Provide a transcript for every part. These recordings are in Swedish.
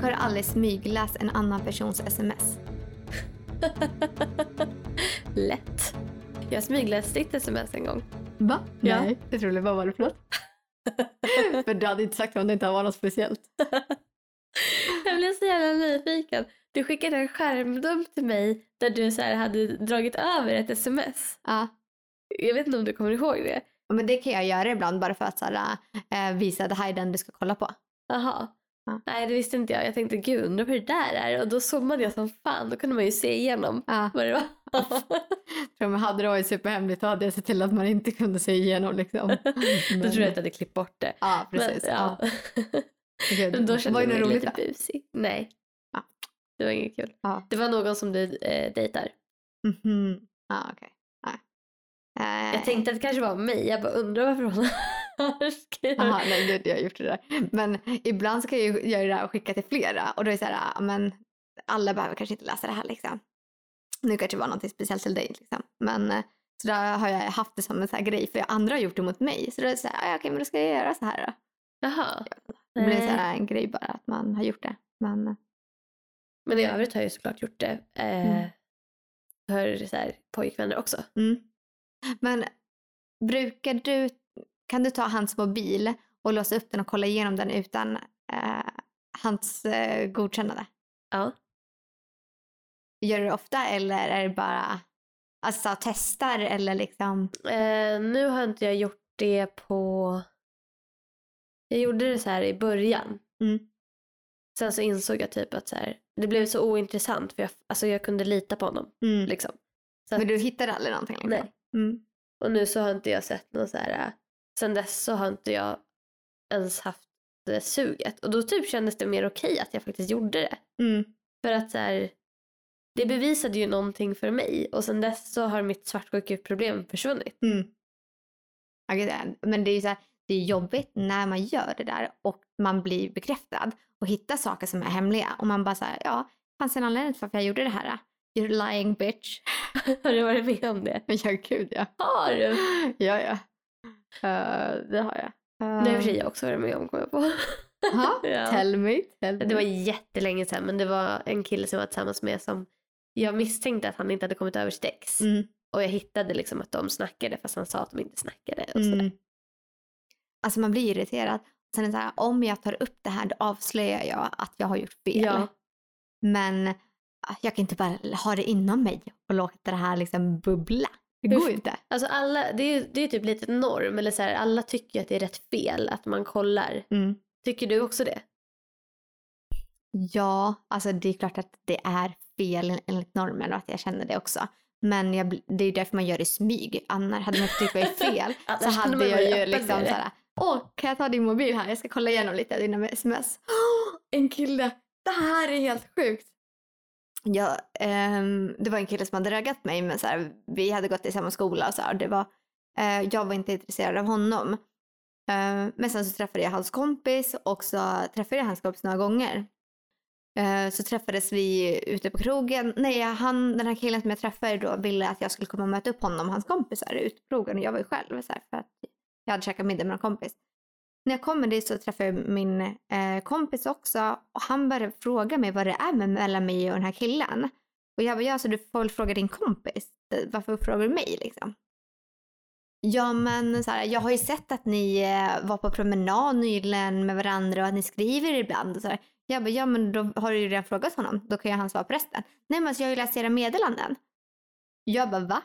Jag har aldrig smygläst en annan persons sms. Lätt. Jag smygläste ditt sms en gång. Va? Ja. Nej, det tror jag. Vad var det för något? för du hade inte sagt om det inte var något speciellt. Jag blev så jävla nyfiken. Du skickade en skärmdump till mig där du så här hade dragit över ett sms. Ja. Jag vet inte om du kommer ihåg det. Men det kan jag göra ibland bara för att så här, äh, visa att det här är den du ska kolla på. Jaha. Ja. Nej, det visste inte jag. Jag tänkte gud, undrar vad det där är. Och då zoomade jag som fan. Då kunde man ju se igenom Ja. vad det var. För om jag hade det varit superhemligt då hade jag sett till att man inte kunde se igenom liksom. då tror jag att jag hade klippt bort det. Ja, precis. Men, ja. Gud, Men då var kände jag mig roligt lite då? busig. Nej. Ja. Det var inget kul. Ja. Det var någon som du eh, dejtar. Mhm. Ja, okej. Nej. Eh, Jag tänkte att det kanske var mig. Jag bara undrar varför hon har skrivit. Aha, nej, det, det har jag gjort det där. Men ibland ska jag ju göra det här och skicka till flera och då är det så här, ja, men alla behöver kanske inte läsa det här liksom. Nu kanske det var något speciellt till dig liksom. Men eh, så då har jag haft det som en så här grej för andra har gjort det mot mig. Så då är det så här, ja, okej men då ska jag göra så här då. Jaha. Det blir så Nej. här en grej bara att man har gjort det. Men Men i övrigt har jag ju såklart gjort det. Eh, Mm. För så här, pojkvänner också. Mm. Men brukar du, kan du ta hans mobil och låsa upp den och kolla igenom den utan eh, hans eh, godkännande? Ja. Gör du det ofta eller är det bara alltså, testar eller liksom? Eh, nu har inte jag gjort det på... Jag gjorde det så här i början. Mm. Sen så insåg jag typ att så här, det blev så ointressant för jag, alltså jag kunde lita på honom. Liksom. Så att, Men du hittade aldrig någonting? Liksom? Nej. Mm. Och nu så har inte jag sett någon så här... Sen dess så har inte jag ens haft det suget. Och då typ kändes det mer okej att jag faktiskt gjorde det. Mm. För att så här, det bevisade ju någonting för mig. Och sen dess så har mitt svartsjukeproblem försvunnit. Mm. Men det är ju så här, det är jobbigt när man gör det där och man blir bekräftad och hittar saker som är hemliga och man bara så här, ja, fanns en anledning till varför jag gjorde det här? You're lying bitch. har du varit med om det? Ja, gud ja. Har du? Ja, ja. Eh, det har jag. Uh, Det har jag också varit med om kommer jag på. Jaha, Ja. tell me. Tell me. Det var jättelänge sedan men det var en kille som jag var tillsammans med som jag misstänkte att han inte hade kommit över sitt ex. Mm. Och jag hittade liksom att de snackade fast han sa att de inte snackade. Och Mm. sådär. Alltså man blir irriterad. Sen är det så här, om jag tar upp det här då avslöjar jag att jag har gjort fel. Ja. Men ah, jag kan inte bara ha det inom mig och låta det här liksom bubbla. Det går ju inte. Alltså alla, det är ju det är typ lite norm, eller så här, alla tycker att det är rätt fel att man kollar. Mm. Tycker du också det? Ja, alltså det är klart att det är fel enligt normen och att jag känner det också. Men jag, det är ju därför man gör det i smyg. Annars hade man tyckt det var fel så hade jag ju liksom såhär, åh kan jag ta din mobil här? Jag ska kolla igenom lite av dina sms. Åh, en kille, det här är helt sjukt. Ja, ehm, det var en kille som hade raggat mig men så här, vi hade gått i samma skola och så här, det var, eh, jag var inte intresserad av honom. Eh, men sen så träffade jag hans kompis och så träffade jag hans kompis några gånger. Ehm, så träffades vi ute på krogen. Nej, han, den här killen som jag träffade då ville att jag skulle komma och möta upp honom och hans kompisar ute på krogen och jag var ju själv så här, för att jag hade käkat middag med en kompis. När jag kommer dit så träffar jag min eh, kompis också och han började fråga mig vad det är med mellan mig och den här killen. Och jag bara, ja så du får väl fråga din kompis. Varför frågar du mig liksom? Ja men så här, jag har ju sett att ni eh, var på promenad nyligen med varandra och att ni skriver ibland och så här. Jag bara, ja men då har du ju redan frågat honom. Då kan ju han svara på resten. Nej men alltså, jag har ju läst era meddelanden. Jag bara, va?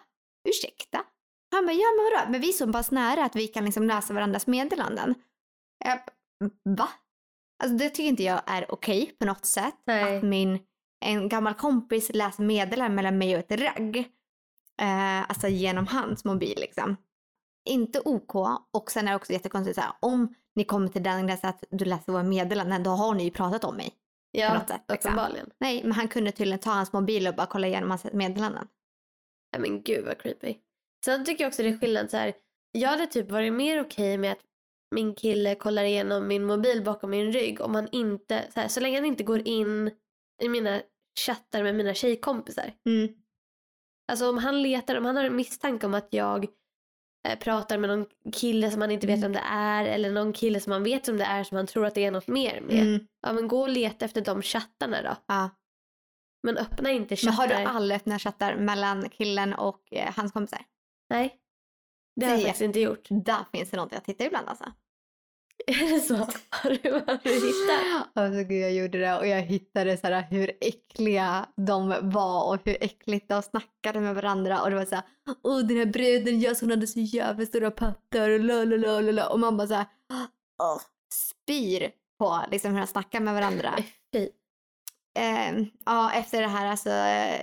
Ursäkta? Han bara, ja men vadå? Men vi är så pass nära att vi kan liksom läsa varandras meddelanden. Jag va? Alltså det tycker inte jag är okej på något sätt. Nej. Att min, en gammal kompis läser meddelanden mellan mig och ett ragg. Eh, alltså genom hans mobil liksom. Inte OK. Och sen är det också jättekonstigt så här, om ni kommer till den gränsen att du läser våra meddelanden, då har ni ju pratat om mig. Ja, sätt, liksom. uppenbarligen. Nej, men han kunde tydligen ta hans mobil och bara kolla igenom hans meddelanden. Nej men gud vad creepy. Sen tycker jag också det är skillnad så här. Jag hade typ varit mer okej med att min kille kollar igenom min mobil bakom min rygg om han inte, så, här, så länge han inte går in i mina chattar med mina tjejkompisar. Mm. Alltså om han letar, om han har en misstanke om att jag eh, pratar med någon kille som man inte vet Mm. vem det är eller någon kille som man vet vem det är som man tror att det är något mer med. Mm. Ja men gå och leta efter de chattarna då. Ja. Men öppna inte Men chattar. har du alla öppna chattar mellan killen och eh, hans kompisar? Nej. Det har jag faktiskt inte gjort. Där finns det något jag tittar ibland alltså. Är det så? Har du, har du hittat? Alltså gud jag gjorde det och jag hittade så här hur äckliga de var och hur äckligt de snackade med varandra och det var så här åh den här bruden jag hon hade så jävla stora pattar och la la la la la och man bara så här åh, spyr på liksom hur de snackar med varandra. Fy. Eh, ja efter det här alltså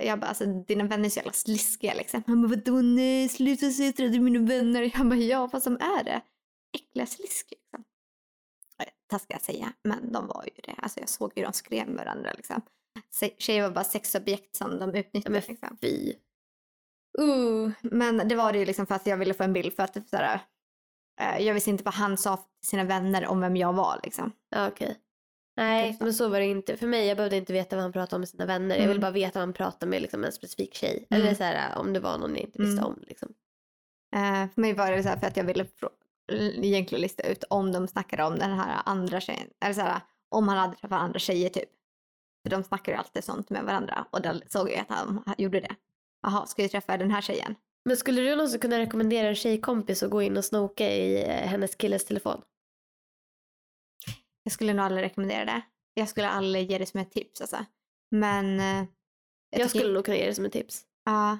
jag bara alltså dina vänner är så jävla sliskiga liksom. Han bara vadå nej sluta säga till mina vänner. Jag bara ja vad som är det? Äckliga slisk. Eh, Taskiga att säga men de var ju det. Alltså jag såg ju de skrev med varandra liksom. Tjejer var bara sexobjekt som de Ja, utnyttjade men liksom. fy. Uh, men det var det ju liksom för att jag ville få en bild för att typ såhär, eh, jag visste inte vad han sa till sina vänner om vem jag var liksom. Okej. Nej, Typ men så var det inte. För mig, jag behövde inte veta vad han pratade om med sina vänner. Jag Mm. ville bara veta vad han pratade med liksom, en specifik tjej. Mm. Eller så här, om det var någon jag inte visste Mm. om. Liksom. Eh, för mig var det så här för att jag ville egentligen lista ut om de snackade om den här andra tjejen. Eller så här, om han hade träffat andra tjejer typ. För de snackar ju alltid sånt med varandra och då såg jag att han gjorde det. Jaha, ska jag träffa den här tjejen? Men skulle du någonsin kunna rekommendera en tjejkompis att gå in och snoka i eh, hennes killes telefon? Jag skulle nog aldrig rekommendera det. Jag skulle aldrig ge det som ett tips alltså. Men... eh, Jag, tycker- skulle nog kunna ge det som ett tips. Ja,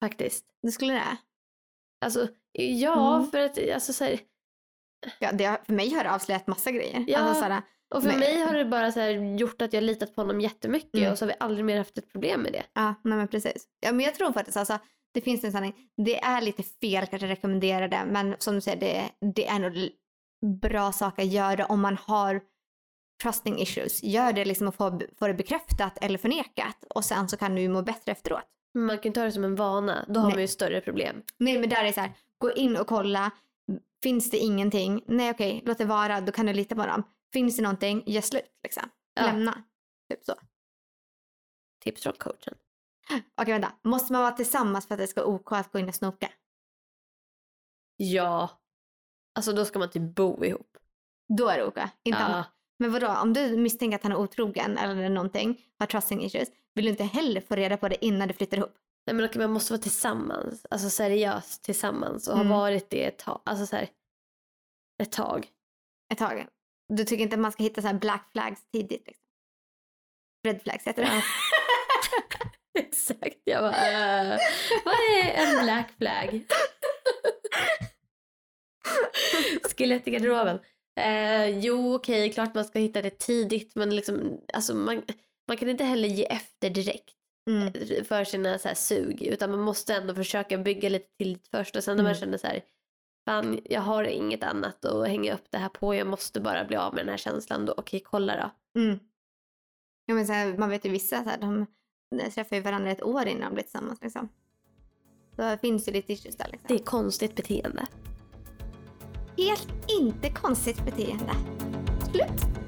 Faktiskt. det skulle det. Alltså, ja, Mm. för att alltså, så här, Ja, det för mig har det avslöjat massa grejer. Ja. Alltså, såhär, Och för Men- mig har det bara så här, gjort att jag litat på honom jättemycket Mm. och så har vi aldrig mer haft ett problem med det. ja, nej men precis. Ja, men jag tror faktiskt alltså, det finns en sanning. Det är lite fel kanske att rekommendera det, men som du säger, det, det är nog bra sak att göra om man har trusting issues. Gör det liksom och få, få det bekräftat eller förnekat och sen så kan du ju må bättre efteråt. Man kan ju ta det som en vana. Då har Nej. man ju större problem. Nej men där är det så här, gå in och kolla. Finns det ingenting? Nej okej, låt det vara, då kan du lita på dem. Finns det någonting, gör slut liksom. Ja. Lämna. Typ så. Tips från coachen. Okej vänta, måste man vara tillsammans för att det ska vara OK att gå in och snoka? Ja. Alltså då ska man typ bo ihop. Då är det OK, inte Ja. annat. Men vadå, om du misstänker att han är otrogen eller någonting, har trusting issues, vill du inte heller få reda på det innan du flyttar ihop? Nej men okej, man måste vara tillsammans. Alltså seriöst tillsammans och Mm. ha varit det ett tag. Alltså så här, ett tag. Ett tag. Du tycker inte att man ska hitta så här black flags tidigt? Liksom. Red flags heter det. Exakt. Jag bara, äh, vad är en black flag? Skelett i garderoben. Eh, jo okej, klart man ska hitta det tidigt men liksom, alltså man, man kan inte heller ge efter direkt Mm. för sina så här sug utan man måste ändå försöka bygga lite tillit först och sen när man Mm. känner så här fan jag har inget annat att hänga upp det här på jag måste bara bli av med den här känslan då okej kolla då. Mm. Ja, men så här, man vet ju vissa, så här, de träffar ju varandra ett år innan de blir tillsammans. Liksom. Då finns ju lite issues där. Liksom. Det är konstigt beteende. Helt inte konstigt beteende. Slut.